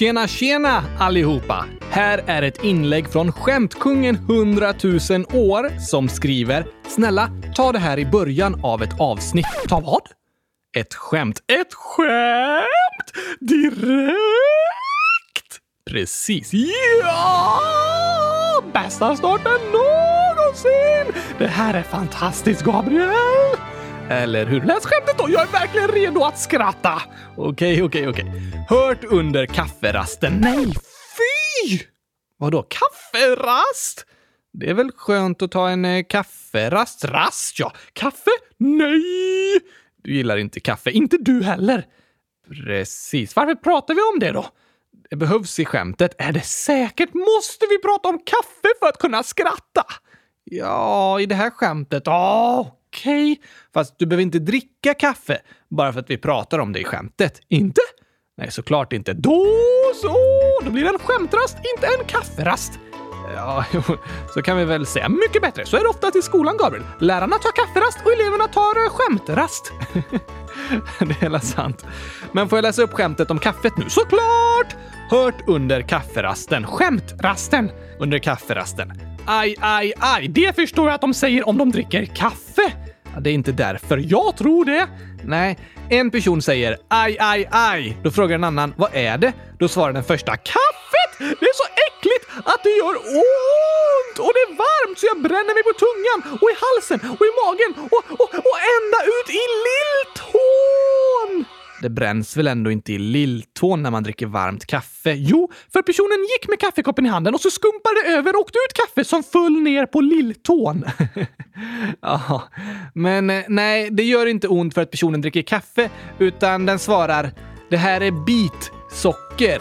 Tjena, tjena allihopa! Här är ett inlägg från Skämtkungen 100 000 år som skriver “Snälla, ta det här i början av ett avsnitt.” Ta vad? Ett skämt. Ett skämt! Direkt! Precis. Ja! Bästa starten någonsin! Det här är fantastiskt, Gabriel! Eller hur? Läs skämtet då! Jag är verkligen redo att skratta! Okej, okej, okej. Hört under kafferasten. Nej, fy! Vadå kafferast? Det är väl skönt att ta en eh, kafferast? Rast, ja. Kaffe? Nej! Du gillar inte kaffe. Inte du heller. Precis. Varför pratar vi om det då? Det behövs i skämtet. Är det säkert? Måste vi prata om kaffe för att kunna skratta? Ja, i det här skämtet. Okej. Okay. Fast du behöver inte dricka kaffe bara för att vi pratar om det i skämtet. Inte? Nej, såklart inte. Då så! Då blir det en skämtrast, inte en kafferast. Ja, så kan vi väl säga. Mycket bättre. Så är det ofta i skolan, Gabriel. Lärarna tar kafferast och eleverna tar eh, skämtrast. det är hela sant. Men får jag läsa upp skämtet om kaffet nu? Såklart! Hört under kafferasten. Skämtrasten under kafferasten. Aj, aj, aj. Det förstår jag att de säger om de dricker kaffe. Det är inte därför. Jag tror det. Nej, en person säger aj, aj, aj. Då frågar en annan vad är det? Då svarar den första kaffet! Det är så äckligt att det gör ont! Och det är varmt så jag bränner mig på tungan och i halsen och i magen och, och, och ända ut i lilltån! Det bränns väl ändå inte i lilltån när man dricker varmt kaffe? Jo, för personen gick med kaffekoppen i handen och så skumpade det över och åkte ut kaffe som föll ner på lilltån. ja, men eh, nej, det gör inte ont för att personen dricker kaffe, utan den svarar “Det här är bitsocker”.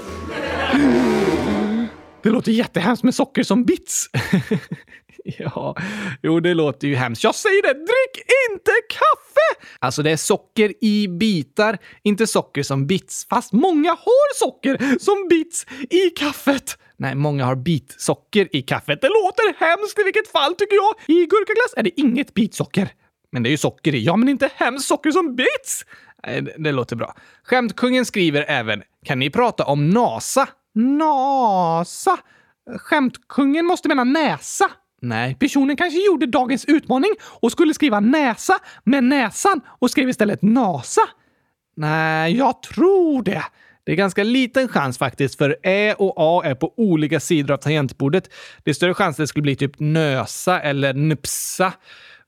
Det låter jättehemskt med socker som bits. ja, jo, det låter ju hemskt. Jag säger det, drick inte kaffe! Alltså, det är socker i bitar, inte socker som bits. Fast många har socker som bits i kaffet. Nej, många har bitsocker i kaffet. Det låter hemskt i vilket fall, tycker jag. I gurkaglass är det inget bitsocker. Men det är ju socker i. Ja, men inte hemskt socker som bits! Nej, det, det låter bra. Skämtkungen skriver även “Kan ni prata om NASA?” NASA? Skämtkungen måste mena näsa. Nej, personen kanske gjorde dagens utmaning och skulle skriva näsa med näsan och skrev istället NASA. Nej, jag tror det. Det är ganska liten chans faktiskt, för Ä och A är på olika sidor av tangentbordet. Det är större chans att det skulle bli typ nösa eller nupsa.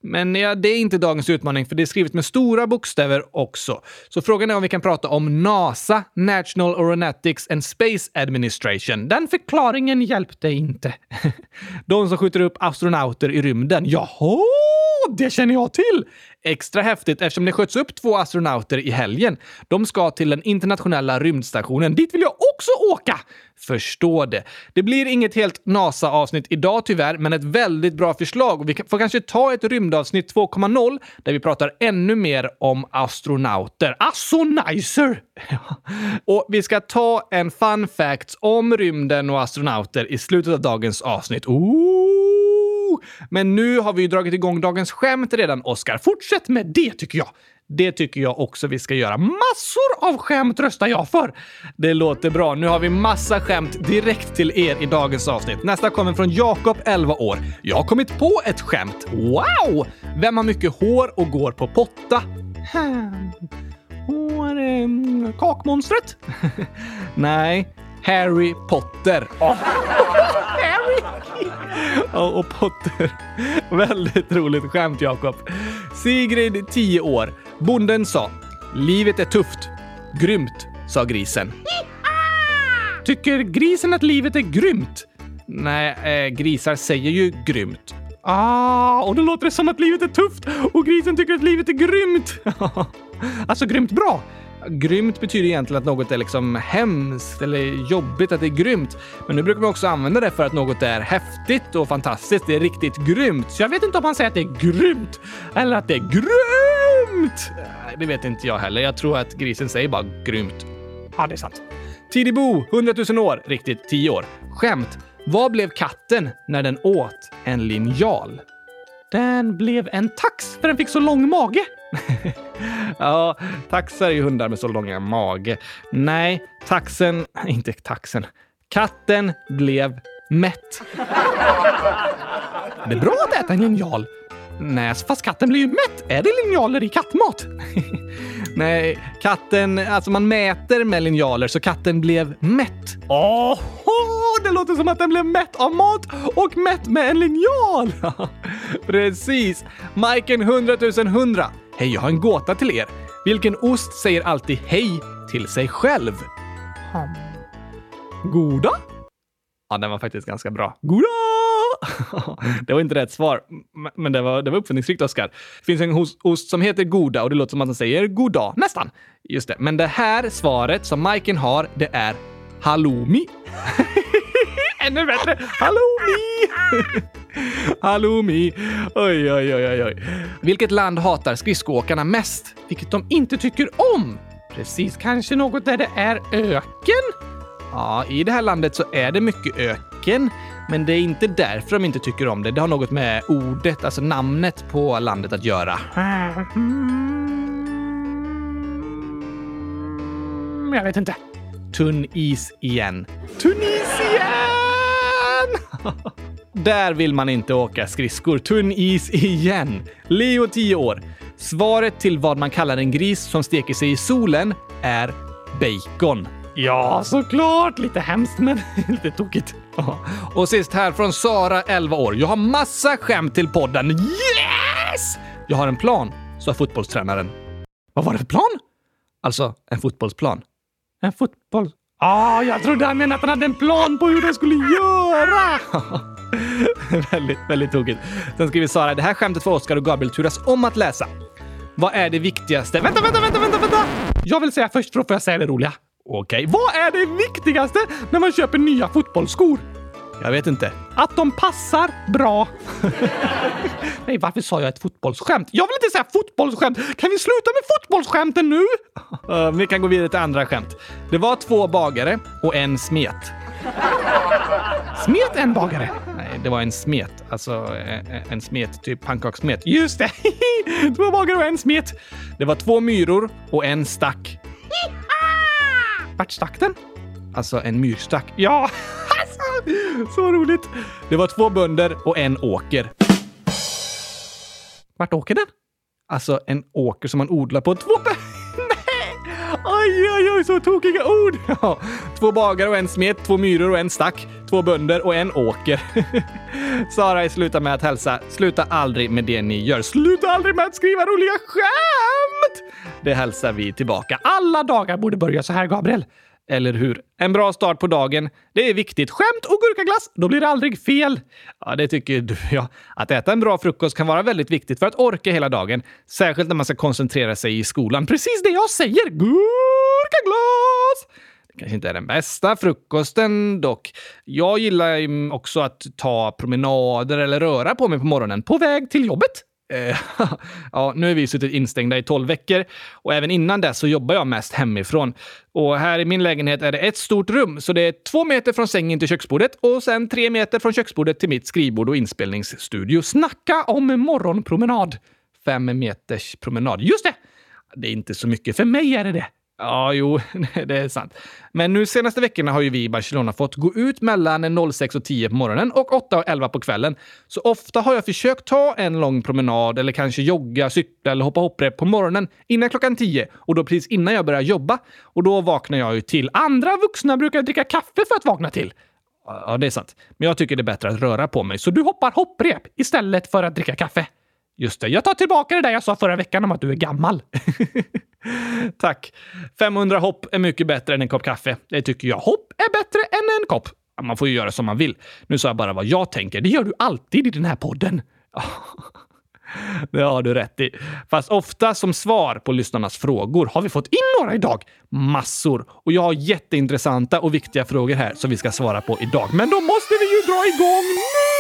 Men ja, det är inte dagens utmaning, för det är skrivet med stora bokstäver också. Så frågan är om vi kan prata om NASA, National Aeronautics and Space Administration. Den förklaringen hjälpte inte. De som skjuter upp astronauter i rymden. Jaha, det känner jag till! Extra häftigt eftersom det sköts upp två astronauter i helgen. De ska till den internationella rymdstationen. Dit vill jag också åka! Förstå det. Det blir inget helt NASA-avsnitt idag tyvärr, men ett väldigt bra förslag. Vi får kanske ta ett rymdavsnitt 2.0 där vi pratar ännu mer om astronauter. Assonizer! och vi ska ta en fun fact om rymden och astronauter i slutet av dagens avsnitt. Ooh! Men nu har vi ju dragit igång dagens skämt redan, Oscar. Fortsätt med det tycker jag. Det tycker jag också vi ska göra. Massor av skämt röstar jag för! Det låter bra. Nu har vi massa skämt direkt till er i dagens avsnitt. Nästa kommer från Jakob, 11 år. Jag har kommit på ett skämt. Wow! Vem har mycket hår och går på potta? Hår... Eh, kakmonstret? Nej, Harry Potter. Oh. Harry! och, och Potter. Väldigt roligt skämt, Jakob. Sigrid, 10 år. Bonden sa “Livet är tufft. Grymt”, sa grisen. Tycker grisen att livet är grymt? Nej, eh, grisar säger ju grymt. Ah, och då låter det som att livet är tufft och grisen tycker att livet är grymt. alltså grymt bra. Grymt betyder egentligen att något är liksom hemskt eller jobbigt, att det är grymt. Men nu brukar man också använda det för att något är häftigt och fantastiskt. Det är riktigt grymt. Så jag vet inte om man säger att det är grymt eller att det är grymt. Det vet inte jag heller. Jag tror att grisen säger bara grymt. Ja, det är sant. Tidibo, 100 000 år, riktigt 10 år. Skämt. Vad blev katten när den åt en linjal? Den blev en tax för den fick så lång mage. ja, taxar är ju hundar med så långa mage. Nej, taxen... Inte taxen. Katten blev mätt. Det är bra att äta en linjal. Nej, fast katten blir ju mätt. Är det linjaler i kattmat? Nej, katten... Alltså man mäter med linjaler så katten blev mätt. Åh, det låter som att den blev mätt av mat och mätt med en linjal! Precis! Majken 100 100. Hej, jag har en gåta till er. Vilken ost säger alltid hej till sig själv? Goda? Ja, den var faktiskt ganska bra. Goda! det var inte rätt svar, men det var, det var uppfinningsrikt, Oskar. Det finns en ost som heter Goda och det låter som att den säger goddag, nästan. Just det, men det här svaret som Majken har, det är halloumi. Ännu bättre! Halloumi! halloumi! Oj, oj, oj, oj. Vilket land hatar skridskoåkarna mest? Vilket de inte tycker om? Precis, kanske något där det är öken? Ja, i det här landet så är det mycket öken, men det är inte därför de inte tycker om det. Det har något med ordet, alltså namnet på landet att göra. Jag vet inte. Tunn is igen. Tunn is igen! Där vill man inte åka skridskor. Tunn is igen. Leo, 10 år. Svaret till vad man kallar en gris som steker sig i solen är bacon. Ja, såklart! Lite hemskt, men lite tokigt. Och sist här från Sara, 11 år. Jag har massa skämt till podden. Yes! Jag har en plan, sa fotbollstränaren. Vad var det för plan? Alltså, en fotbollsplan. En fotboll... Ah, jag trodde han menade att han hade en plan på hur de skulle göra! väldigt, väldigt tokigt. Sen skriver Sara, det här skämtet får Oskar och Gabriel turas om att läsa. Vad är det viktigaste? Vänta, vänta, vänta, vänta, vänta! Jag vill säga först, för då får jag säga det roliga. Okej, vad är det viktigaste när man köper nya fotbollsskor? Jag vet inte. Att de passar bra. Nej, varför sa jag ett fotbollsskämt? Jag vill inte säga fotbollsskämt! Kan vi sluta med fotbollsskämten nu? Uh, vi kan gå vidare till andra skämt. Det var två bagare och en smet. Smet en bagare? Nej, det var en smet. Alltså en, en smet, typ pannkakssmet. Just det! två bagare och en smet. Det var två myror och en stack. Vart stack den? Alltså en myrstack. Ja, alltså, så roligt! Det var två bönder och en åker. Vart åker den? Alltså en åker som man odlar på två Nej! Oj, oj, oj, så tokiga ord! Ja. Två bagare och en smet, två myror och en stack, två bönder och en åker. Sara sluta med att hälsa. Sluta aldrig med det ni gör. Sluta aldrig med att skriva roliga skämt! Det hälsar vi tillbaka. Alla dagar borde börja så här, Gabriel. Eller hur? En bra start på dagen. Det är viktigt. Skämt och gurkaglass, då blir det aldrig fel. Ja, det tycker du ja. Att äta en bra frukost kan vara väldigt viktigt för att orka hela dagen. Särskilt när man ska koncentrera sig i skolan. Precis det jag säger! Gurkaglass! Kanske inte är den bästa frukosten dock. Jag gillar också att ta promenader eller röra på mig på morgonen på väg till jobbet. Eh, ja, nu är vi suttit instängda i 12 veckor och även innan dess så jobbar jag mest hemifrån. Och här i min lägenhet är det ett stort rum, så det är två meter från sängen till köksbordet och sen tre meter från köksbordet till mitt skrivbord och inspelningsstudio. Snacka om morgonpromenad! Fem meters promenad. Just det! Det är inte så mycket. För mig är det det. Ja, jo, det är sant. Men nu senaste veckorna har ju vi i Barcelona fått gå ut mellan 06 och 10 på morgonen och 8 och 11 på kvällen. Så ofta har jag försökt ta en lång promenad eller kanske jogga, cykla eller hoppa hopprep på morgonen innan klockan 10 och då precis innan jag börjar jobba. Och då vaknar jag ju till. Andra vuxna brukar dricka kaffe för att vakna till. Ja, det är sant. Men jag tycker det är bättre att röra på mig, så du hoppar hopprep istället för att dricka kaffe. Just det, jag tar tillbaka det där jag sa förra veckan om att du är gammal. Tack. 500 hopp är mycket bättre än en kopp kaffe. Det tycker jag. Hopp är bättre än en kopp. Man får ju göra som man vill. Nu sa jag bara vad jag tänker. Det gör du alltid i den här podden. Det har du rätt i. Fast ofta som svar på lyssnarnas frågor har vi fått in några idag. Massor. Och jag har jätteintressanta och viktiga frågor här som vi ska svara på idag. Men då måste vi ju dra igång nu!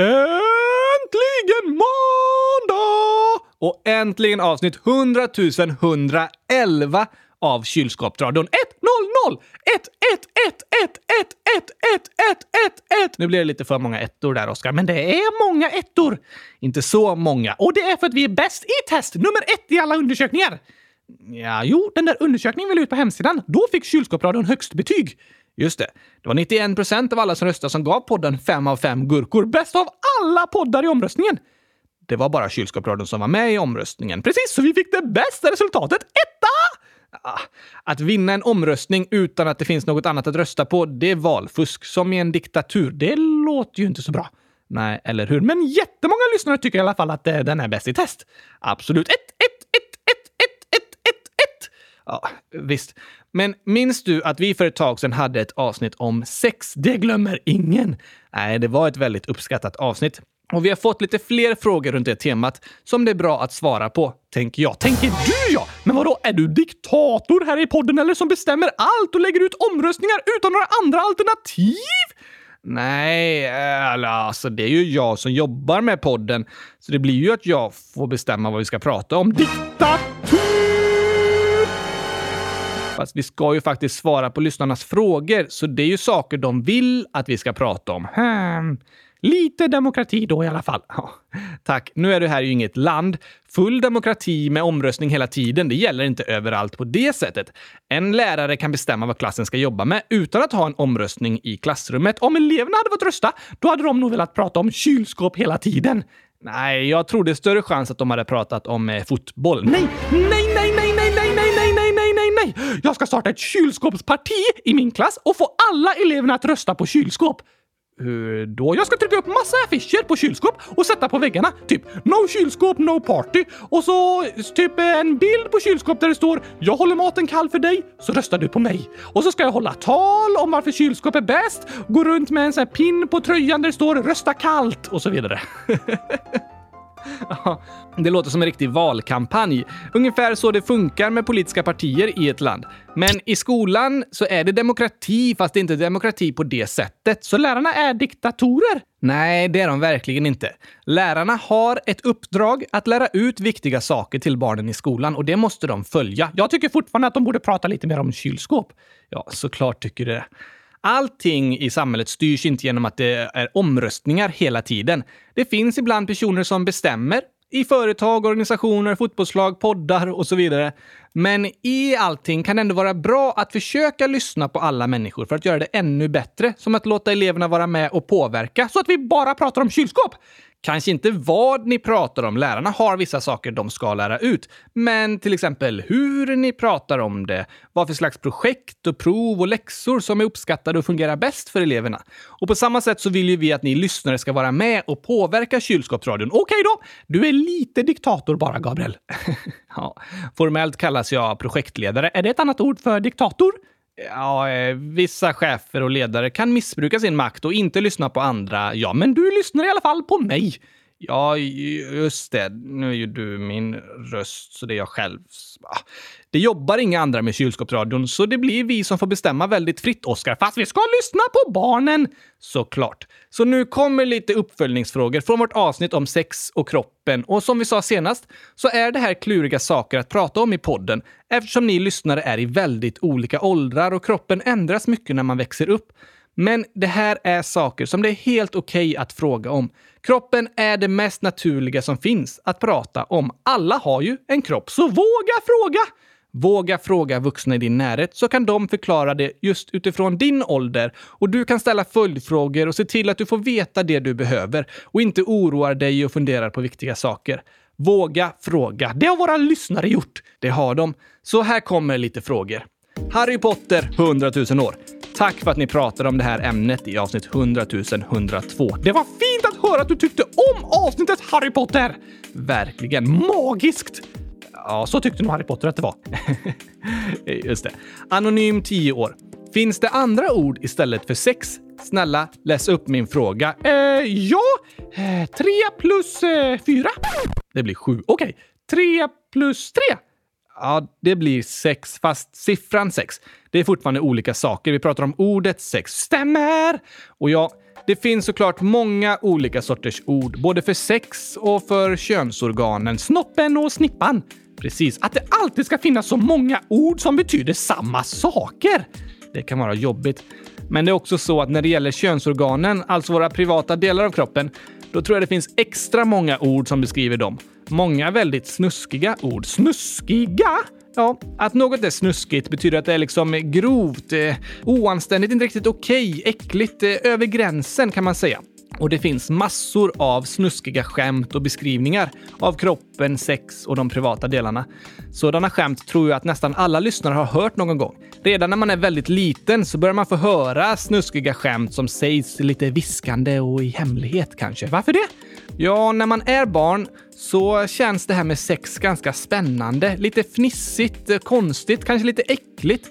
Äntligen måndag! Och äntligen avsnitt 100 111 av Kylskåpsradion 100 1 1 1 1 1 1 1 1 1 1 Nu blir det lite för många ettor där, Oskar, men det är många ettor. Inte så många. Och det är för att vi är bäst i test, nummer ett i alla undersökningar. Ja, jo, den där undersökningen vi la ut på hemsidan. Då fick Kylskåpsradion högst betyg. Just det. Det var 91 procent av alla som röstade som gav podden 5 av 5 gurkor. Bäst av alla poddar i omröstningen. Det var bara Kylskåpsradion som var med i omröstningen. Precis, så vi fick det bästa resultatet. Etta! Ah, att vinna en omröstning utan att det finns något annat att rösta på, det är valfusk. Som i en diktatur. Det låter ju inte så bra. Nej, eller hur? Men jättemånga lyssnare tycker i alla fall att eh, den är bäst i test. Absolut. Ett, ett, ett, ett, ett, ett, ett. Ja, visst. Men minns du att vi för ett tag sedan hade ett avsnitt om sex? Det glömmer ingen. Nej, det var ett väldigt uppskattat avsnitt. Och vi har fått lite fler frågor runt det temat som det är bra att svara på, tänker jag. Tänker du ja! Men vadå, är du diktator här i podden eller som bestämmer allt och lägger ut omröstningar utan några andra alternativ? Nej, eh, alltså det är ju jag som jobbar med podden, så det blir ju att jag får bestämma vad vi ska prata om. Diktator! Fast vi ska ju faktiskt svara på lyssnarnas frågor, så det är ju saker de vill att vi ska prata om. Hmm. Lite demokrati då i alla fall. Ja, tack. Nu är det här ju inget land. Full demokrati med omröstning hela tiden, det gäller inte överallt på det sättet. En lärare kan bestämma vad klassen ska jobba med utan att ha en omröstning i klassrummet. Om eleverna hade fått rösta, då hade de nog velat prata om kylskåp hela tiden. Nej, jag tror det är större chans att de hade pratat om eh, fotboll. Nej, nej, nej, nej, nej, jag ska starta ett kylskåpsparti i min klass och få alla eleverna att rösta på kylskåp. Hur då? Jag ska trycka upp massa affischer på kylskåp och sätta på väggarna. Typ “No kylskåp, no party” och så typ eh, en bild på kylskåp där det står “Jag håller maten kall för dig, så röstar du på mig”. Och så ska jag hålla tal om varför kylskåp är bäst, gå runt med en sån här pin på tröjan där det står “Rösta kallt” och så vidare. Det låter som en riktig valkampanj. Ungefär så det funkar med politiska partier i ett land. Men i skolan så är det demokrati, fast det är inte demokrati på det sättet. Så lärarna är diktatorer? Nej, det är de verkligen inte. Lärarna har ett uppdrag att lära ut viktiga saker till barnen i skolan och det måste de följa. Jag tycker fortfarande att de borde prata lite mer om kylskåp. Ja, såklart tycker du det. Allting i samhället styrs inte genom att det är omröstningar hela tiden. Det finns ibland personer som bestämmer i företag, organisationer, fotbollslag, poddar och så vidare. Men i allting kan det ändå vara bra att försöka lyssna på alla människor för att göra det ännu bättre. Som att låta eleverna vara med och påverka så att vi bara pratar om kylskåp. Kanske inte vad ni pratar om. Lärarna har vissa saker de ska lära ut. Men till exempel hur ni pratar om det, vad för slags projekt och prov och läxor som är uppskattade och fungerar bäst för eleverna. Och på samma sätt så vill ju vi att ni lyssnare ska vara med och påverka kylskåpsradion. Okej då, du är lite diktator bara, Gabriel. ja, formellt kallas jag projektledare. Är det ett annat ord för diktator? Ja, eh, vissa chefer och ledare kan missbruka sin makt och inte lyssna på andra. Ja, men du lyssnar i alla fall på mig. Ja, just det. Nu är ju du min röst, så det är jag själv. Ah, det jobbar inga andra med kylskåpsradion, så det blir vi som får bestämma väldigt fritt, Oskar. Fast vi ska lyssna på barnen! Såklart. Så nu kommer lite uppföljningsfrågor från vårt avsnitt om sex och kroppen. Och som vi sa senast så är det här kluriga saker att prata om i podden eftersom ni lyssnare är i väldigt olika åldrar och kroppen ändras mycket när man växer upp. Men det här är saker som det är helt okej okay att fråga om. Kroppen är det mest naturliga som finns att prata om. Alla har ju en kropp, så våga fråga! Våga fråga vuxna i din närhet så kan de förklara det just utifrån din ålder och du kan ställa följdfrågor och se till att du får veta det du behöver och inte oroar dig och funderar på viktiga saker. Våga fråga. Det har våra lyssnare gjort. Det har de. Så här kommer lite frågor. Harry Potter, 100 000 år. Tack för att ni pratade om det här ämnet i avsnitt 100 102. Det var fint att höra att du tyckte om avsnittet Harry Potter! Verkligen magiskt! Ja, så tyckte nog Harry Potter att det var. Just det. Anonym 10 år. Finns det andra ord istället för sex? Snälla, läs upp min fråga. Eh, ja, eh, tre plus eh, fyra. Det blir sju. Okej, okay. tre plus tre. Ja, det blir sex, fast siffran sex. Det är fortfarande olika saker. Vi pratar om ordet sex. Stämmer! Och ja, Det finns såklart många olika sorters ord, både för sex och för könsorganen, snoppen och snippan. Precis, att det alltid ska finnas så många ord som betyder samma saker. Det kan vara jobbigt. Men det är också så att när det gäller könsorganen, alltså våra privata delar av kroppen, då tror jag det finns extra många ord som beskriver dem. Många väldigt snuskiga ord. Snuskiga? Ja, att något är snuskigt betyder att det är liksom grovt, eh, oanständigt, inte riktigt okej, okay, äckligt, eh, över gränsen kan man säga. Och det finns massor av snuskiga skämt och beskrivningar av kroppen, sex och de privata delarna. Sådana skämt tror jag att nästan alla lyssnare har hört någon gång. Redan när man är väldigt liten så börjar man få höra snuskiga skämt som sägs lite viskande och i hemlighet kanske. Varför det? Ja, när man är barn så känns det här med sex ganska spännande. Lite fnissigt, konstigt, kanske lite äckligt.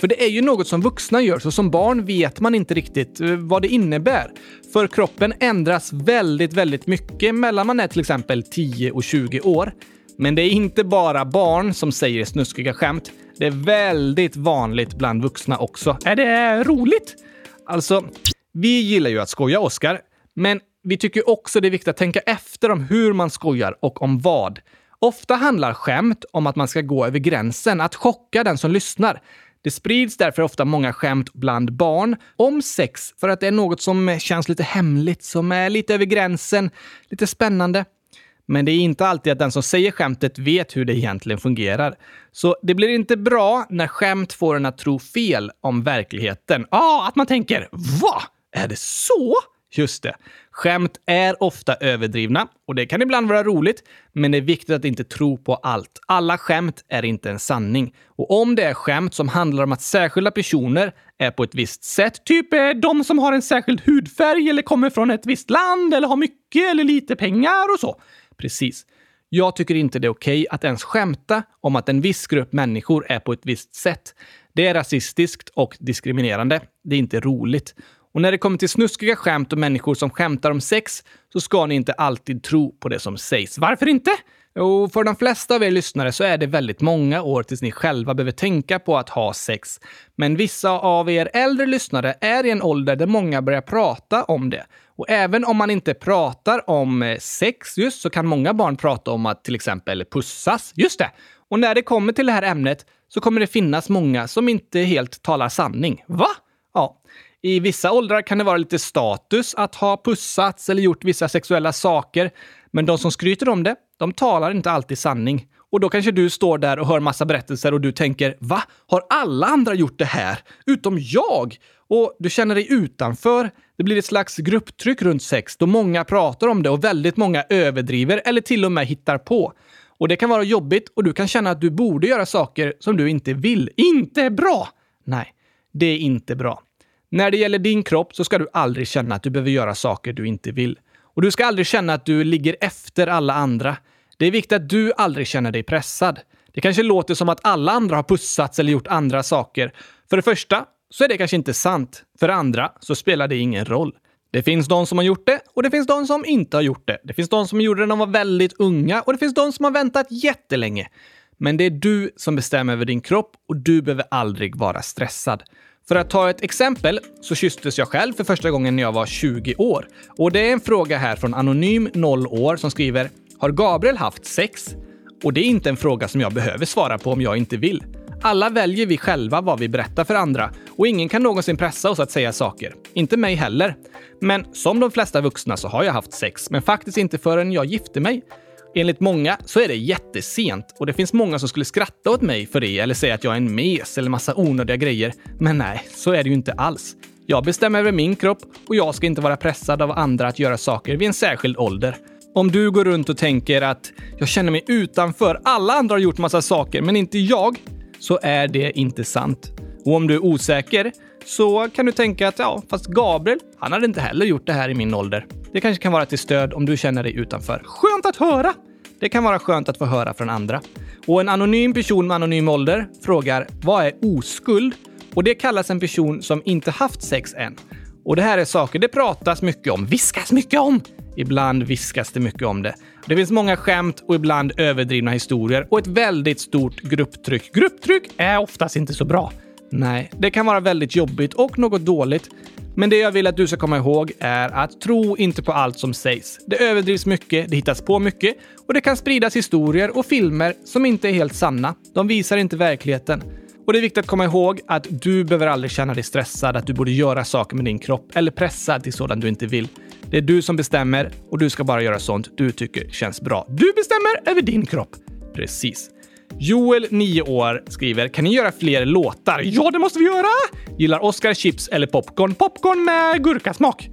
För det är ju något som vuxna gör, så som barn vet man inte riktigt eh, vad det innebär. För kroppen ändras väldigt, väldigt mycket mellan man är till exempel 10 och 20 år. Men det är inte bara barn som säger snuskiga skämt. Det är väldigt vanligt bland vuxna också. Är det roligt? Alltså, vi gillar ju att skoja, Oskar. Men vi tycker också det är viktigt att tänka efter om hur man skojar och om vad. Ofta handlar skämt om att man ska gå över gränsen, att chocka den som lyssnar. Det sprids därför ofta många skämt bland barn om sex för att det är något som känns lite hemligt, som är lite över gränsen, lite spännande. Men det är inte alltid att den som säger skämtet vet hur det egentligen fungerar. Så det blir inte bra när skämt får en att tro fel om verkligheten. Ja, ah, att man tänker “Va? Är det så?” Just det. Skämt är ofta överdrivna och det kan ibland vara roligt, men det är viktigt att inte tro på allt. Alla skämt är inte en sanning. Och om det är skämt som handlar om att särskilda personer är på ett visst sätt, typ eh, de som har en särskild hudfärg eller kommer från ett visst land eller har mycket eller lite pengar och så. Precis. Jag tycker inte det är okej att ens skämta om att en viss grupp människor är på ett visst sätt. Det är rasistiskt och diskriminerande. Det är inte roligt. Och när det kommer till snuskiga skämt och människor som skämtar om sex så ska ni inte alltid tro på det som sägs. Varför inte? Jo, för de flesta av er lyssnare så är det väldigt många år tills ni själva behöver tänka på att ha sex. Men vissa av er äldre lyssnare är i en ålder där många börjar prata om det. Och även om man inte pratar om eh, sex just så kan många barn prata om att till exempel pussas. Just det! Och när det kommer till det här ämnet så kommer det finnas många som inte helt talar sanning. Va? Ja, i vissa åldrar kan det vara lite status att ha pussats eller gjort vissa sexuella saker. Men de som skryter om det, de talar inte alltid sanning. Och då kanske du står där och hör massa berättelser och du tänker “Va? Har alla andra gjort det här? Utom jag?” Och du känner dig utanför. Det blir ett slags grupptryck runt sex då många pratar om det och väldigt många överdriver eller till och med hittar på. Och det kan vara jobbigt och du kan känna att du borde göra saker som du inte vill. Inte bra! Nej, det är inte bra. När det gäller din kropp så ska du aldrig känna att du behöver göra saker du inte vill. Och du ska aldrig känna att du ligger efter alla andra. Det är viktigt att du aldrig känner dig pressad. Det kanske låter som att alla andra har pussats eller gjort andra saker. För det första så är det kanske inte sant. För det andra så spelar det ingen roll. Det finns de som har gjort det och det finns de som inte har gjort det. Det finns de som gjorde det när de var väldigt unga och det finns de som har väntat jättelänge. Men det är du som bestämmer över din kropp och du behöver aldrig vara stressad. För att ta ett exempel så kysstes jag själv för första gången när jag var 20 år. Och det är en fråga här från Anonym 0 år som skriver “Har Gabriel haft sex?” Och det är inte en fråga som jag behöver svara på om jag inte vill. Alla väljer vi själva vad vi berättar för andra och ingen kan någonsin pressa oss att säga saker. Inte mig heller. Men som de flesta vuxna så har jag haft sex, men faktiskt inte förrän jag gifte mig. Enligt många så är det jättesent och det finns många som skulle skratta åt mig för det eller säga att jag är en mes eller massa onödiga grejer. Men nej, så är det ju inte alls. Jag bestämmer över min kropp och jag ska inte vara pressad av andra att göra saker vid en särskild ålder. Om du går runt och tänker att jag känner mig utanför, alla andra har gjort massa saker men inte jag, så är det inte sant. Och om du är osäker så kan du tänka att ja, fast Gabriel, han hade inte heller gjort det här i min ålder. Det kanske kan vara till stöd om du känner dig utanför. Skönt att höra! Det kan vara skönt att få höra från andra. Och en anonym person med anonym ålder frågar vad är oskuld? Och det kallas en person som inte haft sex än. Och det här är saker det pratas mycket om, viskas mycket om. Ibland viskas det mycket om det. Det finns många skämt och ibland överdrivna historier och ett väldigt stort grupptryck. Grupptryck är oftast inte så bra. Nej, det kan vara väldigt jobbigt och något dåligt. Men det jag vill att du ska komma ihåg är att tro inte på allt som sägs. Det överdrivs mycket, det hittas på mycket och det kan spridas historier och filmer som inte är helt sanna. De visar inte verkligheten. Och det är viktigt att komma ihåg att du behöver aldrig känna dig stressad, att du borde göra saker med din kropp eller pressad till sådant du inte vill. Det är du som bestämmer och du ska bara göra sånt du tycker känns bra. Du bestämmer över din kropp. Precis. Joel, 9 år, skriver “Kan ni göra fler låtar?” “Ja, det måste vi göra!” “Gillar Oscar chips eller popcorn?” “Popcorn med gurkasmak.”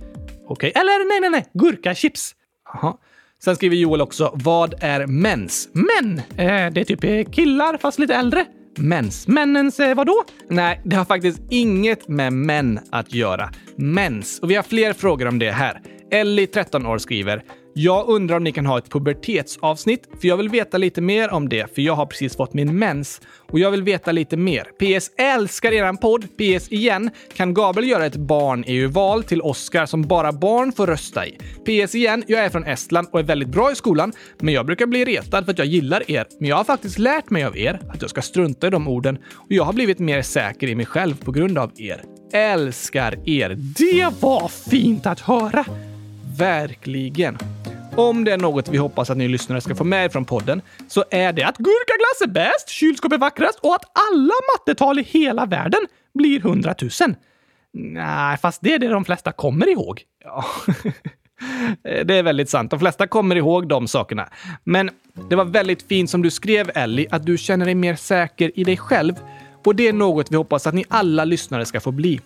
Okej, okay. eller nej, nej, nej, gurkachips. Aha. Sen skriver Joel också “Vad är mens?” “Män? Eh, det är typ eh, killar fast lite äldre.” Mens. Männens eh, vadå? Nej, det har faktiskt inget med män att göra. Mens. Och vi har fler frågor om det här. Ellie, 13 år, skriver jag undrar om ni kan ha ett pubertetsavsnitt, för jag vill veta lite mer om det, för jag har precis fått min mens och jag vill veta lite mer. PS älskar eran podd. PS igen, kan Gabriel göra ett barn-EU-val till Oscar som bara barn får rösta i? PS igen, jag är från Estland och är väldigt bra i skolan, men jag brukar bli retad för att jag gillar er. Men jag har faktiskt lärt mig av er att jag ska strunta i de orden och jag har blivit mer säker i mig själv på grund av er. Älskar er. Det var fint att höra! Verkligen. Om det är något vi hoppas att ni lyssnare ska få med från podden så är det att gurkaglass är bäst, kylskåp är vackrast och att alla mattetal i hela världen blir 100 000. Nej, fast det är det de flesta kommer ihåg. Ja. Det är väldigt sant. De flesta kommer ihåg de sakerna. Men det var väldigt fint som du skrev, Ellie, att du känner dig mer säker i dig själv. Och det är något vi hoppas att ni alla lyssnare ska få bli.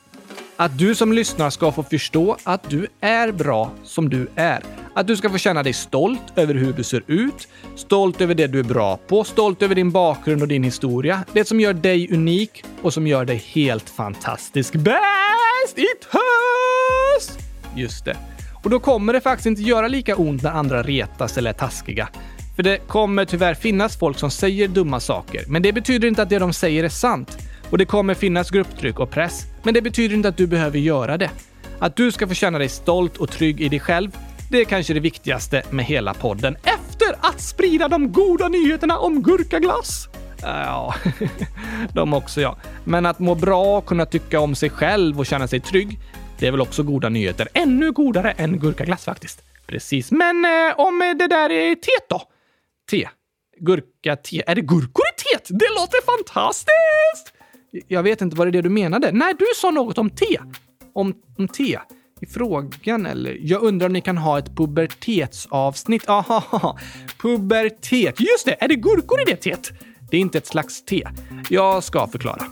Att du som lyssnar ska få förstå att du är bra som du är. Att du ska få känna dig stolt över hur du ser ut, stolt över det du är bra på, stolt över din bakgrund och din historia. Det som gör dig unik och som gör dig helt fantastisk. Bäst i tös! Just det. Och då kommer det faktiskt inte göra lika ont när andra retas eller är taskiga. För det kommer tyvärr finnas folk som säger dumma saker, men det betyder inte att det de säger är sant. Och det kommer finnas grupptryck och press, men det betyder inte att du behöver göra det. Att du ska få känna dig stolt och trygg i dig själv, det är kanske det viktigaste med hela podden. Efter att sprida de goda nyheterna om gurkaglass. Ja, de också ja. Men att må bra, kunna tycka om sig själv och känna sig trygg, det är väl också goda nyheter. Ännu godare än gurkaglass faktiskt. Precis. Men eh, om det där är teet då? Te. Gurka-te. Är det gurkor i teet? Det låter fantastiskt! Jag vet inte, var det det du menade? Nej, du sa något om te. Om, om te. I frågan eller? Jag undrar om ni kan ha ett pubertetsavsnitt? Aha, pubertet. Just det, är det gurkor i det teet? Det är inte ett slags te. Jag ska förklara.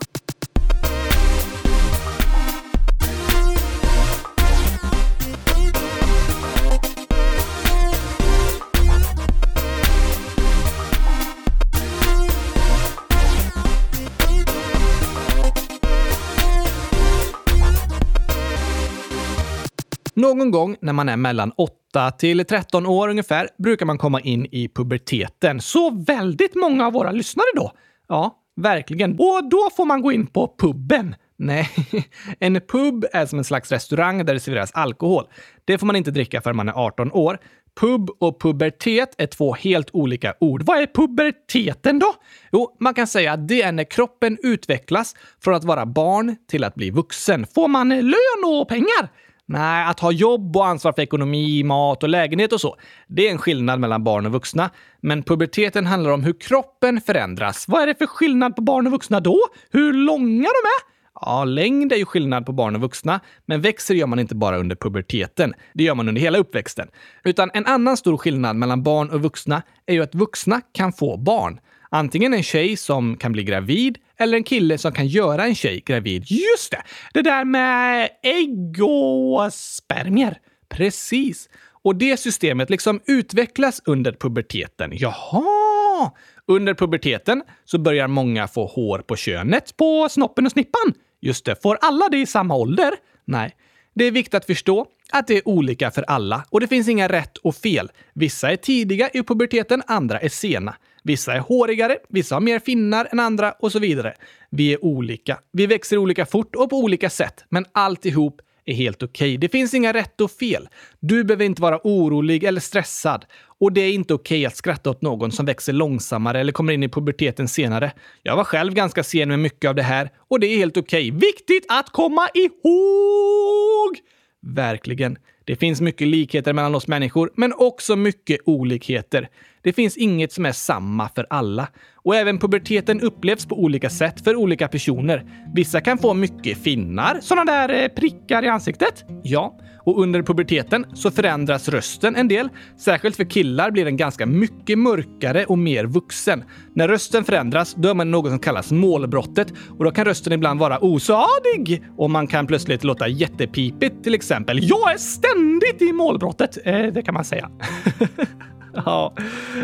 Någon gång när man är mellan 8 till 13 år ungefär brukar man komma in i puberteten. Så väldigt många av våra lyssnare då. Ja, verkligen. Och då får man gå in på puben. Nej, en pub är som en slags restaurang där det serveras alkohol. Det får man inte dricka förrän man är 18 år. Pub och pubertet är två helt olika ord. Vad är puberteten då? Jo, man kan säga att det är när kroppen utvecklas från att vara barn till att bli vuxen. Får man lön och pengar? Nej, att ha jobb och ansvar för ekonomi, mat och lägenhet och så, det är en skillnad mellan barn och vuxna. Men puberteten handlar om hur kroppen förändras. Vad är det för skillnad på barn och vuxna då? Hur långa de är? Ja, längd är ju skillnad på barn och vuxna, men växer gör man inte bara under puberteten. Det gör man under hela uppväxten. Utan en annan stor skillnad mellan barn och vuxna är ju att vuxna kan få barn. Antingen en tjej som kan bli gravid eller en kille som kan göra en tjej gravid. Just det! Det där med ägg och spermier. Precis. Och det systemet liksom utvecklas under puberteten. Jaha! Under puberteten så börjar många få hår på könet, på snoppen och snippan. Just det, får alla det i samma ålder? Nej. Det är viktigt att förstå att det är olika för alla och det finns inga rätt och fel. Vissa är tidiga i puberteten, andra är sena. Vissa är hårigare, vissa har mer finnar än andra och så vidare. Vi är olika. Vi växer olika fort och på olika sätt, men alltihop är helt okej. Okay. Det finns inga rätt och fel. Du behöver inte vara orolig eller stressad. Och det är inte okej okay att skratta åt någon som växer långsammare eller kommer in i puberteten senare. Jag var själv ganska sen med mycket av det här och det är helt okej. Okay. Viktigt att komma ihåg! Verkligen. Det finns mycket likheter mellan oss människor, men också mycket olikheter. Det finns inget som är samma för alla. Och även puberteten upplevs på olika sätt för olika personer. Vissa kan få mycket finnar, sådana där eh, prickar i ansiktet. Ja, och under puberteten så förändras rösten en del. Särskilt för killar blir den ganska mycket mörkare och mer vuxen. När rösten förändras, då är man något som kallas målbrottet och då kan rösten ibland vara osadig och man kan plötsligt låta jättepipigt, till exempel. Jag är ständigt i målbrottet! Eh, det kan man säga. Ja,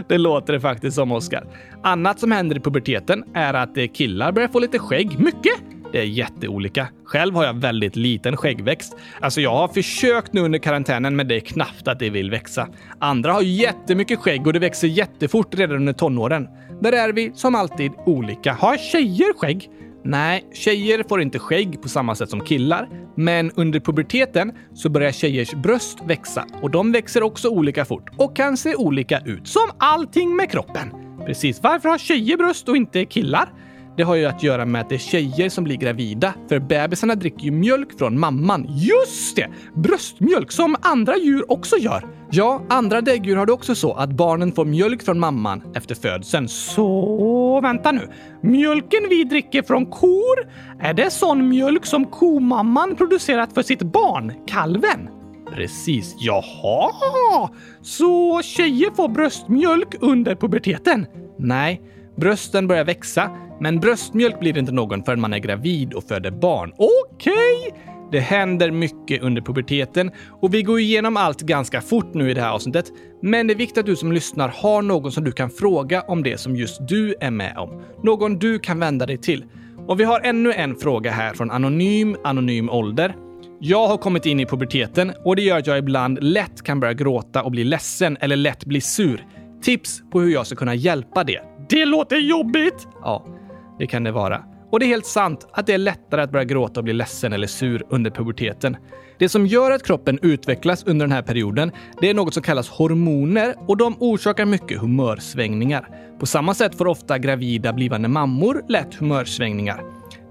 det låter det faktiskt som, Oskar. Annat som händer i puberteten är att eh, killar börjar få lite skägg. Mycket! Det är jätteolika. Själv har jag väldigt liten skäggväxt. Alltså, jag har försökt nu under karantänen, men det är knappt att det vill växa. Andra har jättemycket skägg och det växer jättefort redan under tonåren. Där är vi som alltid olika. Har tjejer skägg? Nej, tjejer får inte skägg på samma sätt som killar. Men under puberteten så börjar tjejers bröst växa och de växer också olika fort och kan se olika ut. Som allting med kroppen. Precis. Varför har tjejer bröst och inte killar? Det har ju att göra med att det är tjejer som blir gravida, för bebisarna dricker ju mjölk från mamman. Just det! Bröstmjölk, som andra djur också gör. Ja, andra däggdjur har det också så att barnen får mjölk från mamman efter födseln. Så vänta nu. Mjölken vi dricker från kor, är det sån mjölk som komamman producerat för sitt barn, kalven? Precis. Jaha! Så tjejer får bröstmjölk under puberteten? Nej, brösten börjar växa men bröstmjölk blir inte någon förrän man är gravid och föder barn. Okej! Okay. Det händer mycket under puberteten och vi går igenom allt ganska fort nu i det här avsnittet. Men det är viktigt att du som lyssnar har någon som du kan fråga om det som just du är med om. Någon du kan vända dig till. Och vi har ännu en fråga här från Anonym, Anonym ålder. Jag har kommit in i puberteten och det gör att jag ibland lätt kan börja gråta och bli ledsen eller lätt bli sur. Tips på hur jag ska kunna hjälpa det. Det låter jobbigt! Ja, det kan det vara. Och det är helt sant att det är lättare att börja gråta och bli ledsen eller sur under puberteten. Det som gör att kroppen utvecklas under den här perioden, det är något som kallas hormoner och de orsakar mycket humörsvängningar. På samma sätt får ofta gravida blivande mammor lätt humörsvängningar.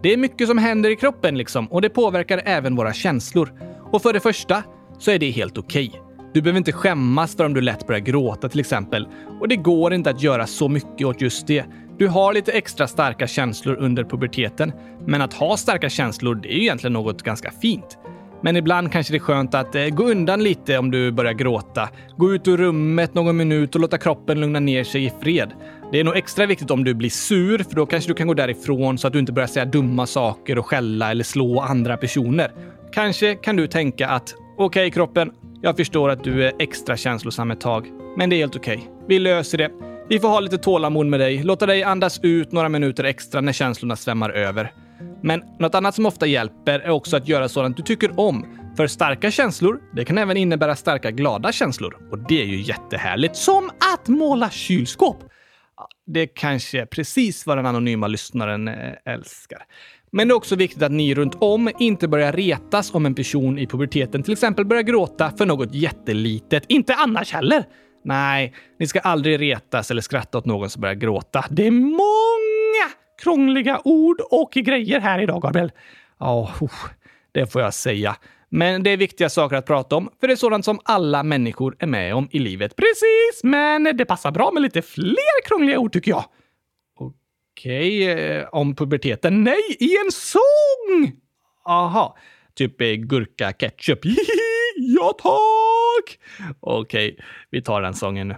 Det är mycket som händer i kroppen liksom och det påverkar även våra känslor. Och för det första så är det helt okej. Okay. Du behöver inte skämmas för om du lätt börjar gråta till exempel. Och det går inte att göra så mycket åt just det. Du har lite extra starka känslor under puberteten, men att ha starka känslor, det är ju egentligen något ganska fint. Men ibland kanske det är skönt att eh, gå undan lite om du börjar gråta. Gå ut ur rummet någon minut och låta kroppen lugna ner sig i fred. Det är nog extra viktigt om du blir sur, för då kanske du kan gå därifrån så att du inte börjar säga dumma saker och skälla eller slå andra personer. Kanske kan du tänka att okej okay, kroppen, jag förstår att du är extra känslosam ett tag, men det är helt okej. Okay. Vi löser det. Vi får ha lite tålamod med dig, låta dig andas ut några minuter extra när känslorna svämmar över. Men något annat som ofta hjälper är också att göra sådant du tycker om. För starka känslor, det kan även innebära starka glada känslor. Och det är ju jättehärligt. Som att måla kylskåp! Det kanske är precis vad den anonyma lyssnaren eh, älskar. Men det är också viktigt att ni runt om inte börjar retas om en person i puberteten till exempel börjar gråta för något jättelitet. Inte annars heller! Nej, ni ska aldrig retas eller skratta åt någon som börjar gråta. Det är många krångliga ord och grejer här idag, Gabriel. Ja, oh, det får jag säga. Men det är viktiga saker att prata om, för det är sådant som alla människor är med om i livet. Precis, men det passar bra med lite fler krångliga ord tycker jag. Okej, eh, om puberteten? Nej, i en sång! Aha, typ gurka ketchup. ja, tack! Okej, vi tar den sången nu.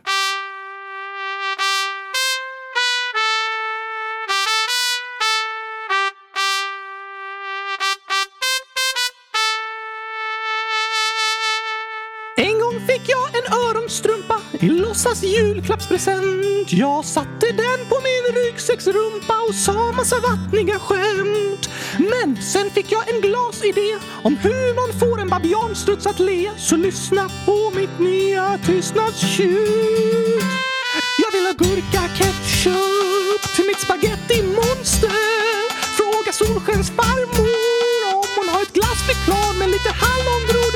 I låtsas julklappspresent. Jag satte den på min ryggsäcksrumpa och sa massa vattniga skämt. Men sen fick jag en glasidé om hur man får en babianstruts att le. Så lyssna på mitt nya tystnadstjut. Jag vill ha gurka-ketchup till mitt monster Fråga Solskens farmor om hon har ett glass med lite hallongrodor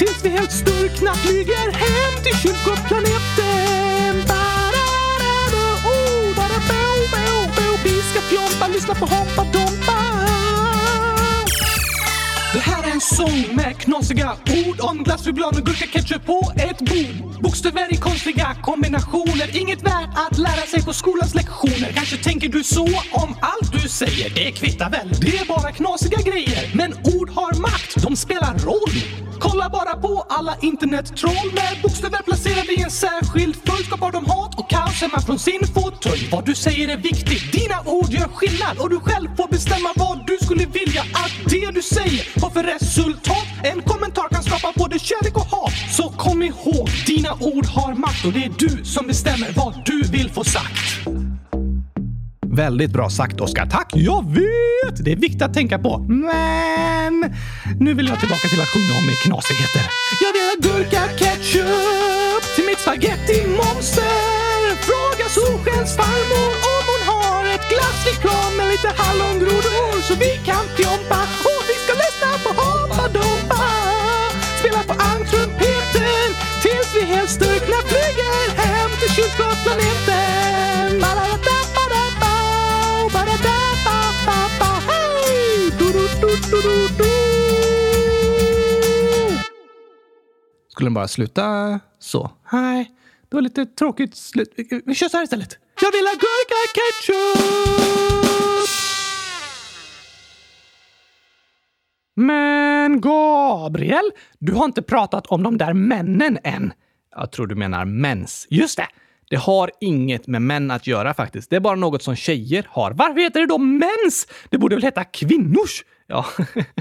tills vi helt sturkna flyger hem till kylskåpsplaneten. Ba-da-da-da, oh, ba-da-bo, bo, bo. Vi ska fjompa, lyssna på Hoppa Dompa. Det här är en sång med knasiga ord om glassflygblad och gurka ketchup på ett bord. Bokstäver i konstiga kombinationer, inget värt att lära sig på skolans lektioner. Kanske tänker du så om allt du säger, det kvittar väl, det är bara knasiga grejer. Men ord har makt, de spelar roll. Kolla bara på alla internettroll med bokstäver placerade i en särskild följd skapar de hat och kaos hemma från sin fåtölj. Vad du säger är viktigt, dina ord gör skillnad och du själv får bestämma vad du skulle vilja att det du säger har för resultat. En kommentar kan skapa både kärlek och hat. Så kom ihåg, dina ord har makt och det är du som bestämmer vad du vill få sagt. Väldigt bra sagt, Oskar. Tack! Jag vet! Det är viktigt att tänka på. Men nu vill jag tillbaka till att sjunga om knasigheter. Jag vill ha gurka ketchup till mitt spagetti-monster. Fråga Solskens farmor om hon har ett glassflygplan med lite hallongrodor så vi kan fjompa Skulle den bara sluta så? Nej, det var lite tråkigt slut. Vi- Vi kör så här istället. Jag vill ha gurka ketchup! Men Gabriel, du har inte pratat om de där männen än. Jag tror du menar mens. Just det! Det har inget med män att göra faktiskt. Det är bara något som tjejer har. Varför heter det då mens? Det borde väl heta kvinnors? Ja,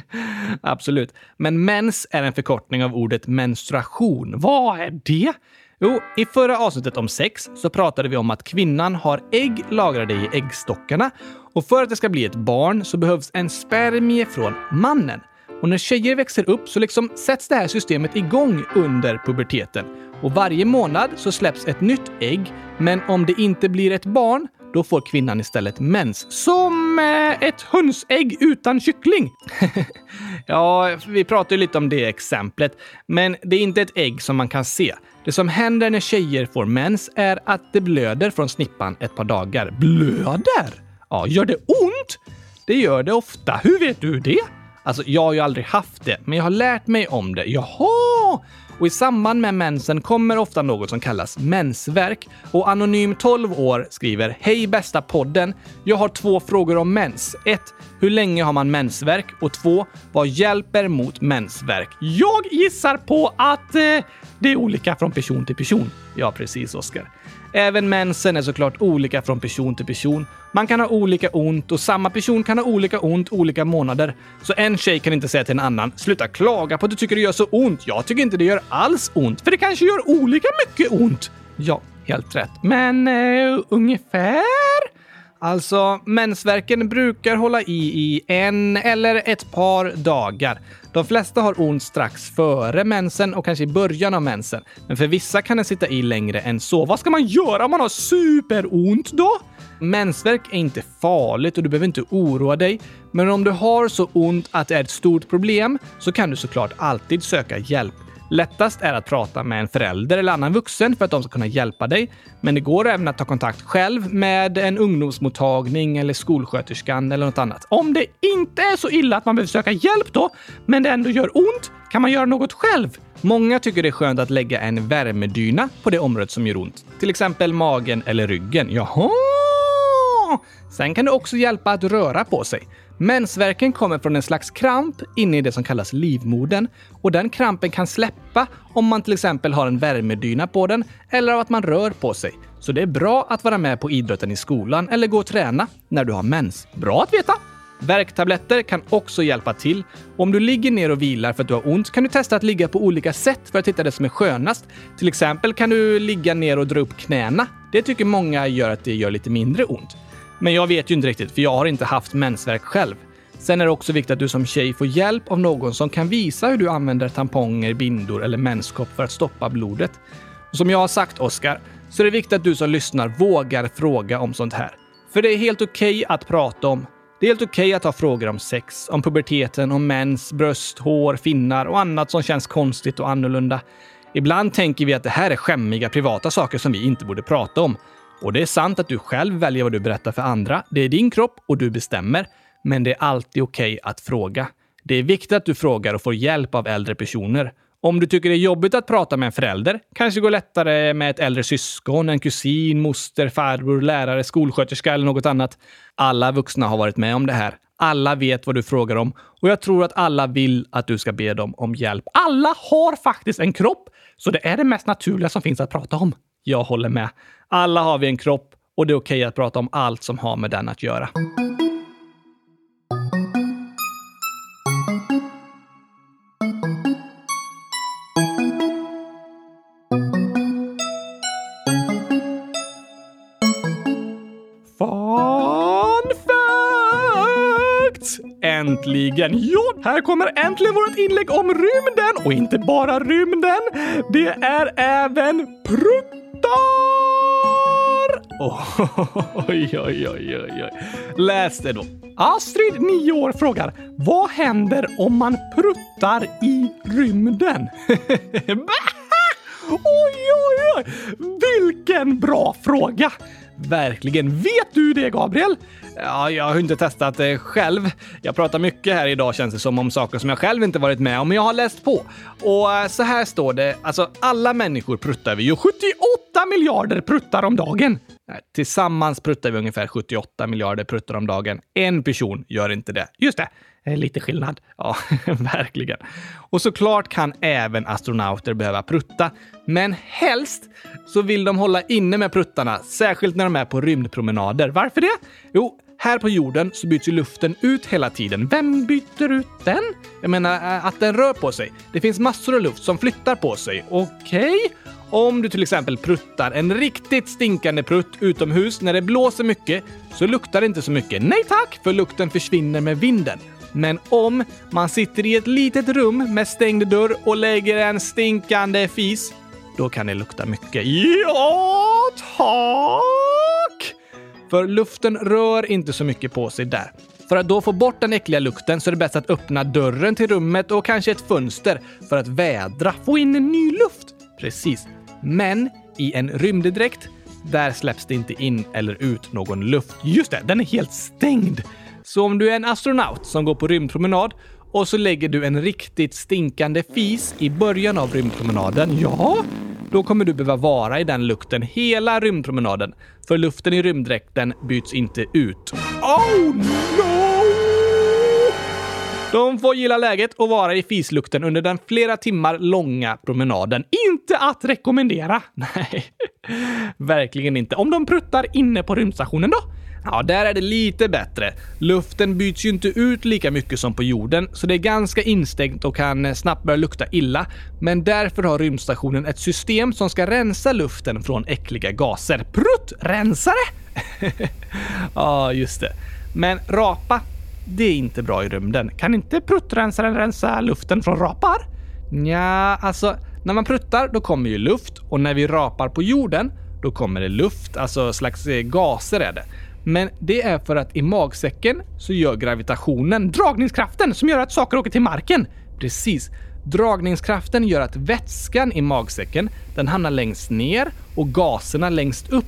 absolut. Men mens är en förkortning av ordet menstruation. Vad är det? Jo, i förra avsnittet om sex så pratade vi om att kvinnan har ägg lagrade i äggstockarna och för att det ska bli ett barn så behövs en spermie från mannen. Och när tjejer växer upp så liksom sätts det här systemet igång under puberteten. Och varje månad så släpps ett nytt ägg, men om det inte blir ett barn då får kvinnan istället mens. Som eh, ett hönsägg utan kyckling. ja, vi pratade lite om det exemplet, men det är inte ett ägg som man kan se. Det som händer när tjejer får mens är att det blöder från snippan ett par dagar. Blöder? Ja, gör det ont? Det gör det ofta. Hur vet du det? Alltså, jag har ju aldrig haft det, men jag har lärt mig om det. Jaha! Och i samband med mensen kommer ofta något som kallas mensvärk. Och Anonym 12 år skriver Hej bästa podden! Jag har två frågor om mens. 1. Hur länge har man mensvärk? Och 2. Vad hjälper mot mensvärk? Jag gissar på att eh, det är olika från person till person. Ja, precis Oskar. Även mensen är såklart olika från person till person. Man kan ha olika ont och samma person kan ha olika ont olika månader. Så en tjej kan inte säga till en annan “Sluta klaga på att du tycker det gör så ont. Jag tycker inte det gör alls ont, för det kanske gör olika mycket ont.” Ja, helt rätt. Men eh, ungefär? Alltså, mensvärken brukar hålla i i en eller ett par dagar. De flesta har ont strax före mensen och kanske i början av mensen. Men för vissa kan den sitta i längre än så. Vad ska man göra om man har superont då? Mensvärk är inte farligt och du behöver inte oroa dig. Men om du har så ont att det är ett stort problem så kan du såklart alltid söka hjälp. Lättast är att prata med en förälder eller annan vuxen för att de ska kunna hjälpa dig. Men det går även att ta kontakt själv med en ungdomsmottagning eller skolsköterskan eller något annat. Om det inte är så illa att man behöver söka hjälp då, men det ändå gör ont, kan man göra något själv. Många tycker det är skönt att lägga en värmedyna på det området som gör ont. Till exempel magen eller ryggen. Jaha! Sen kan det också hjälpa att röra på sig. Mensvärken kommer från en slags kramp inne i det som kallas livmodern och den krampen kan släppa om man till exempel har en värmedyna på den eller av att man rör på sig. Så det är bra att vara med på idrotten i skolan eller gå och träna när du har mens. Bra att veta! Värktabletter kan också hjälpa till. Om du ligger ner och vilar för att du har ont kan du testa att ligga på olika sätt för att hitta det som är skönast. Till exempel kan du ligga ner och dra upp knäna. Det tycker många gör att det gör lite mindre ont. Men jag vet ju inte riktigt, för jag har inte haft mensvärk själv. Sen är det också viktigt att du som tjej får hjälp av någon som kan visa hur du använder tamponger, bindor eller menskopp för att stoppa blodet. Och som jag har sagt, Oskar, så är det viktigt att du som lyssnar vågar fråga om sånt här. För det är helt okej okay att prata om. Det är helt okej okay att ha frågor om sex, om puberteten, om mens, bröst, hår, finnar och annat som känns konstigt och annorlunda. Ibland tänker vi att det här är skämmiga privata saker som vi inte borde prata om. Och det är sant att du själv väljer vad du berättar för andra. Det är din kropp och du bestämmer. Men det är alltid okej okay att fråga. Det är viktigt att du frågar och får hjälp av äldre personer. Om du tycker det är jobbigt att prata med en förälder, kanske går lättare med ett äldre syskon, en kusin, moster, farbror, lärare, skolsköterska eller något annat. Alla vuxna har varit med om det här. Alla vet vad du frågar om och jag tror att alla vill att du ska be dem om hjälp. Alla har faktiskt en kropp, så det är det mest naturliga som finns att prata om. Jag håller med. Alla har vi en kropp och det är okej okay att prata om allt som har med den att göra. Äntligen! Ja, här kommer äntligen vårt inlägg om rymden! Och inte bara rymden, det är även prutt Oj, oj, oj, oj, oj. Läs det då. Astrid, 9 år, frågar Vad händer om man pruttar i rymden? oj, oj, oj! Vilken bra fråga! Verkligen. Vet du det, Gabriel? Ja, jag har inte testat det själv. Jag pratar mycket här idag känns det som om saker som jag själv inte varit med om, men jag har läst på. Och eh, så här står det, alltså alla människor pruttar vi ju 78 miljarder pruttar om dagen. Tillsammans pruttar vi ungefär 78 miljarder pruttar om dagen. En person gör inte det. Just det, eh, lite skillnad. Ja, verkligen. Och såklart kan även astronauter behöva prutta, men helst så vill de hålla inne med pruttarna, särskilt när de är på rymdpromenader. Varför det? Jo, här på jorden så byts ju luften ut hela tiden. Vem byter ut den? Jag menar eh, att den rör på sig. Det finns massor av luft som flyttar på sig. Okej? Okay. Om du till exempel pruttar en riktigt stinkande prutt utomhus när det blåser mycket så luktar det inte så mycket. Nej tack, för lukten försvinner med vinden. Men om man sitter i ett litet rum med stängd dörr och lägger en stinkande fis, då kan det lukta mycket. Ja, tack! För luften rör inte så mycket på sig där. För att då få bort den äckliga lukten så är det bäst att öppna dörren till rummet och kanske ett fönster för att vädra, få in en ny luft. Precis. Men i en rymddräkt, där släpps det inte in eller ut någon luft. Just det, den är helt stängd. Så om du är en astronaut som går på rymdpromenad och så lägger du en riktigt stinkande fis i början av rymdpromenaden, ja, då kommer du behöva vara i den lukten hela rymdpromenaden. För luften i rymddräkten byts inte ut. Oh no! De får gilla läget och vara i fislukten under den flera timmar långa promenaden. Inte att rekommendera! Nej, verkligen inte. Om de pruttar inne på rymdstationen då? Ja, där är det lite bättre. Luften byts ju inte ut lika mycket som på jorden, så det är ganska instängt och kan eh, snabbt börja lukta illa. Men därför har rymdstationen ett system som ska rensa luften från äckliga gaser. Pruttrensare! Ja, just det. Men rapa, det är inte bra i rymden. Kan inte pruttrensaren rensa luften från rapar? Ja, alltså när man pruttar då kommer ju luft och när vi rapar på jorden då kommer det luft, alltså slags eh, gaser är det. Men det är för att i magsäcken så gör gravitationen, dragningskraften, som gör att saker åker till marken. Precis. Dragningskraften gör att vätskan i magsäcken, den hamnar längst ner och gaserna längst upp.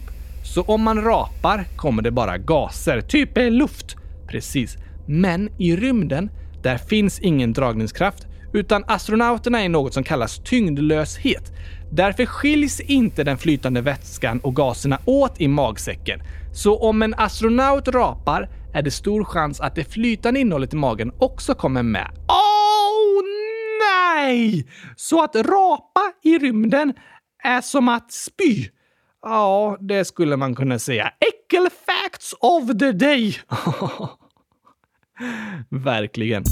Så om man rapar kommer det bara gaser, typ luft. Precis. Men i rymden, där finns ingen dragningskraft utan astronauterna är något som kallas tyngdlöshet. Därför skiljs inte den flytande vätskan och gaserna åt i magsäcken. Så om en astronaut rapar är det stor chans att det flytande innehållet i magen också kommer med. Oh nej! Så att rapa i rymden är som att spy. Ja, det skulle man kunna säga. Äckel facts of the day! Verkligen.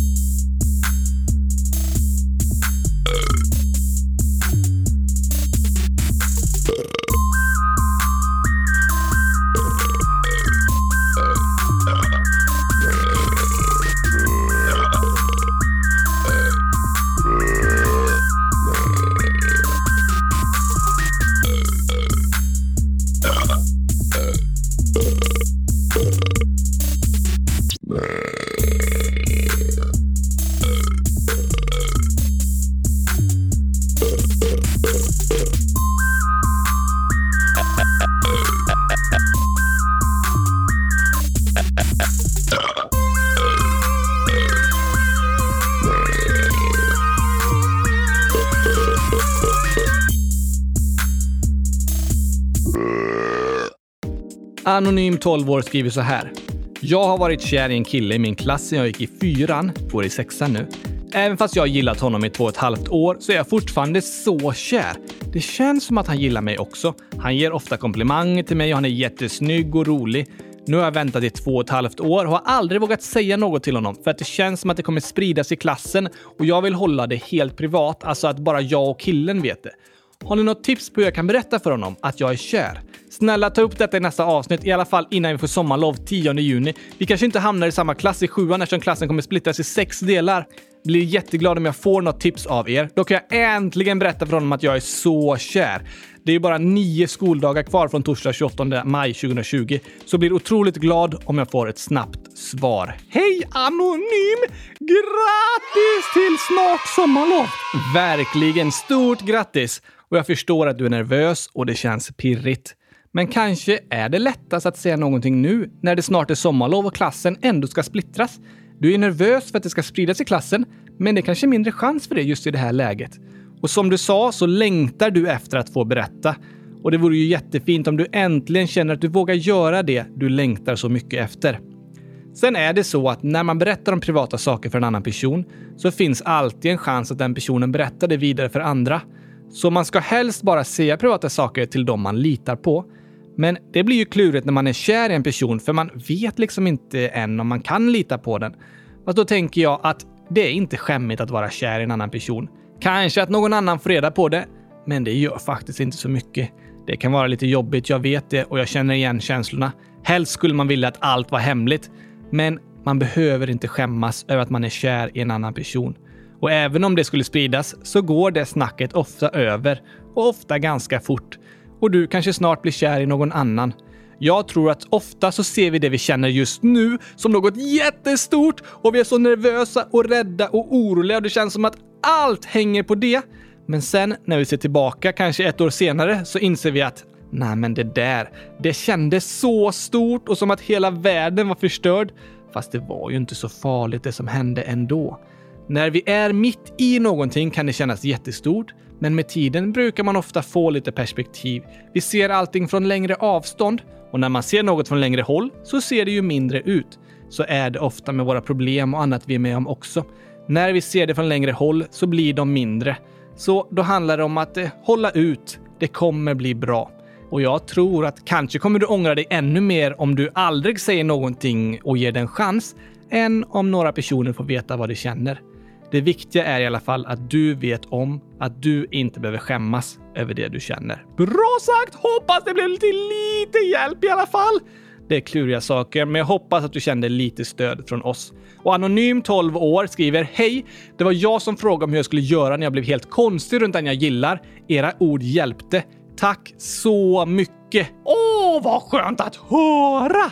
Anonym 12 år skriver så här. Jag har varit kär i en kille i min klass sen jag gick i fyran, går i sexan nu. Även fast jag har gillat honom i två och ett halvt år så är jag fortfarande så kär. Det känns som att han gillar mig också. Han ger ofta komplimanger till mig och han är jättesnygg och rolig. Nu har jag väntat i två och ett halvt år och har aldrig vågat säga något till honom för att det känns som att det kommer spridas i klassen och jag vill hålla det helt privat, alltså att bara jag och killen vet det. Har ni något tips på hur jag kan berätta för honom att jag är kär? Snälla ta upp detta i nästa avsnitt, i alla fall innan vi får sommarlov 10 juni. Vi kanske inte hamnar i samma klass i sjuan eftersom klassen kommer splittras i sex delar. Blir jätteglad om jag får något tips av er. Då kan jag äntligen berätta för honom att jag är så kär. Det är bara nio skoldagar kvar från torsdag 28 maj 2020, så blir otroligt glad om jag får ett snabbt svar. Hej Anonym! Grattis till snart sommarlov! Verkligen stort grattis! Och jag förstår att du är nervös och det känns pirrigt. Men kanske är det lättast att säga någonting nu när det snart är sommarlov och klassen ändå ska splittras. Du är nervös för att det ska spridas i klassen, men det är kanske är mindre chans för det just i det här läget. Och som du sa så längtar du efter att få berätta. Och det vore ju jättefint om du äntligen känner att du vågar göra det du längtar så mycket efter. Sen är det så att när man berättar om privata saker för en annan person så finns alltid en chans att den personen berättar det vidare för andra. Så man ska helst bara säga privata saker till dem man litar på. Men det blir ju klurigt när man är kär i en person för man vet liksom inte än om man kan lita på den. Fast då tänker jag att det är inte skämmigt att vara kär i en annan person. Kanske att någon annan får reda på det, men det gör faktiskt inte så mycket. Det kan vara lite jobbigt, jag vet det och jag känner igen känslorna. Helst skulle man vilja att allt var hemligt, men man behöver inte skämmas över att man är kär i en annan person. Och även om det skulle spridas så går det snacket ofta över och ofta ganska fort. Och du kanske snart blir kär i någon annan. Jag tror att ofta så ser vi det vi känner just nu som något jättestort och vi är så nervösa och rädda och oroliga och det känns som att allt hänger på det. Men sen när vi ser tillbaka, kanske ett år senare, så inser vi att nej, men det där, det kändes så stort och som att hela världen var förstörd. Fast det var ju inte så farligt det som hände ändå. När vi är mitt i någonting kan det kännas jättestort, men med tiden brukar man ofta få lite perspektiv. Vi ser allting från längre avstånd och när man ser något från längre håll så ser det ju mindre ut. Så är det ofta med våra problem och annat vi är med om också. När vi ser det från längre håll så blir de mindre. Så då handlar det om att eh, hålla ut. Det kommer bli bra. Och jag tror att kanske kommer du ångra dig ännu mer om du aldrig säger någonting och ger den chans, än om några personer får veta vad de känner. Det viktiga är i alla fall att du vet om att du inte behöver skämmas över det du känner. Bra sagt! Hoppas det blev till lite hjälp i alla fall. Det är kluriga saker, men jag hoppas att du kände lite stöd från oss. Och Anonym 12 år skriver Hej! Det var jag som frågade om hur jag skulle göra när jag blev helt konstig runt den jag gillar. Era ord hjälpte. Tack så mycket! Åh, vad skönt att höra!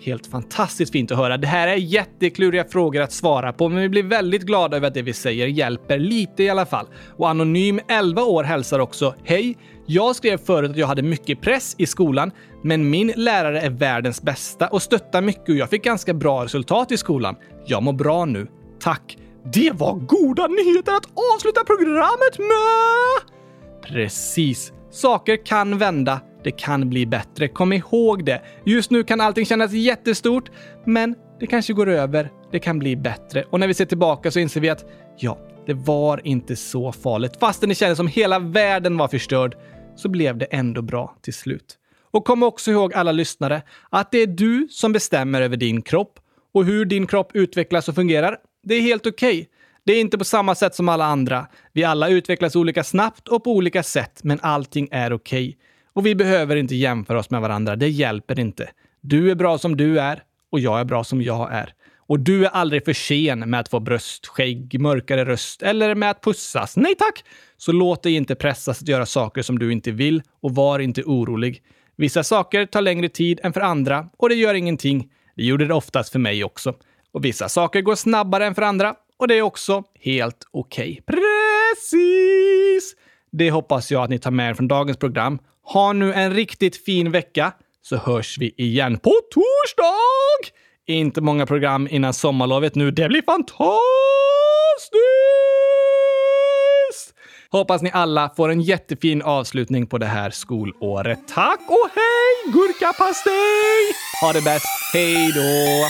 Helt fantastiskt fint att höra. Det här är jättekluriga frågor att svara på, men vi blir väldigt glada över att det vi säger hjälper lite i alla fall. Och Anonym 11 år hälsar också Hej! Jag skrev förut att jag hade mycket press i skolan, men min lärare är världens bästa och stöttar mycket och jag fick ganska bra resultat i skolan. Jag mår bra nu. Tack! Det var goda nyheter att avsluta programmet med! Precis. Saker kan vända. Det kan bli bättre. Kom ihåg det. Just nu kan allting kännas jättestort, men det kanske går över. Det kan bli bättre. Och när vi ser tillbaka så inser vi att ja, det var inte så farligt. Fastän det kändes som hela världen var förstörd så blev det ändå bra till slut. Och kom också ihåg alla lyssnare att det är du som bestämmer över din kropp och hur din kropp utvecklas och fungerar. Det är helt okej. Okay. Det är inte på samma sätt som alla andra. Vi alla utvecklas olika snabbt och på olika sätt, men allting är okej. Okay. Och vi behöver inte jämföra oss med varandra. Det hjälper inte. Du är bra som du är och jag är bra som jag är. Och du är aldrig för sen med att få bröst, skägg, mörkare röst eller med att pussas. Nej tack! Så låt dig inte pressas att göra saker som du inte vill och var inte orolig. Vissa saker tar längre tid än för andra och det gör ingenting. Det gjorde det oftast för mig också. Och vissa saker går snabbare än för andra och det är också helt okej. Okay. Precis! Det hoppas jag att ni tar med er från dagens program. Ha nu en riktigt fin vecka så hörs vi igen på torsdag! Inte många program innan sommarlovet nu. Det blir fantastiskt! Hoppas ni alla får en jättefin avslutning på det här skolåret. Tack och hej gurkapastej! Ha det bäst. Hej då!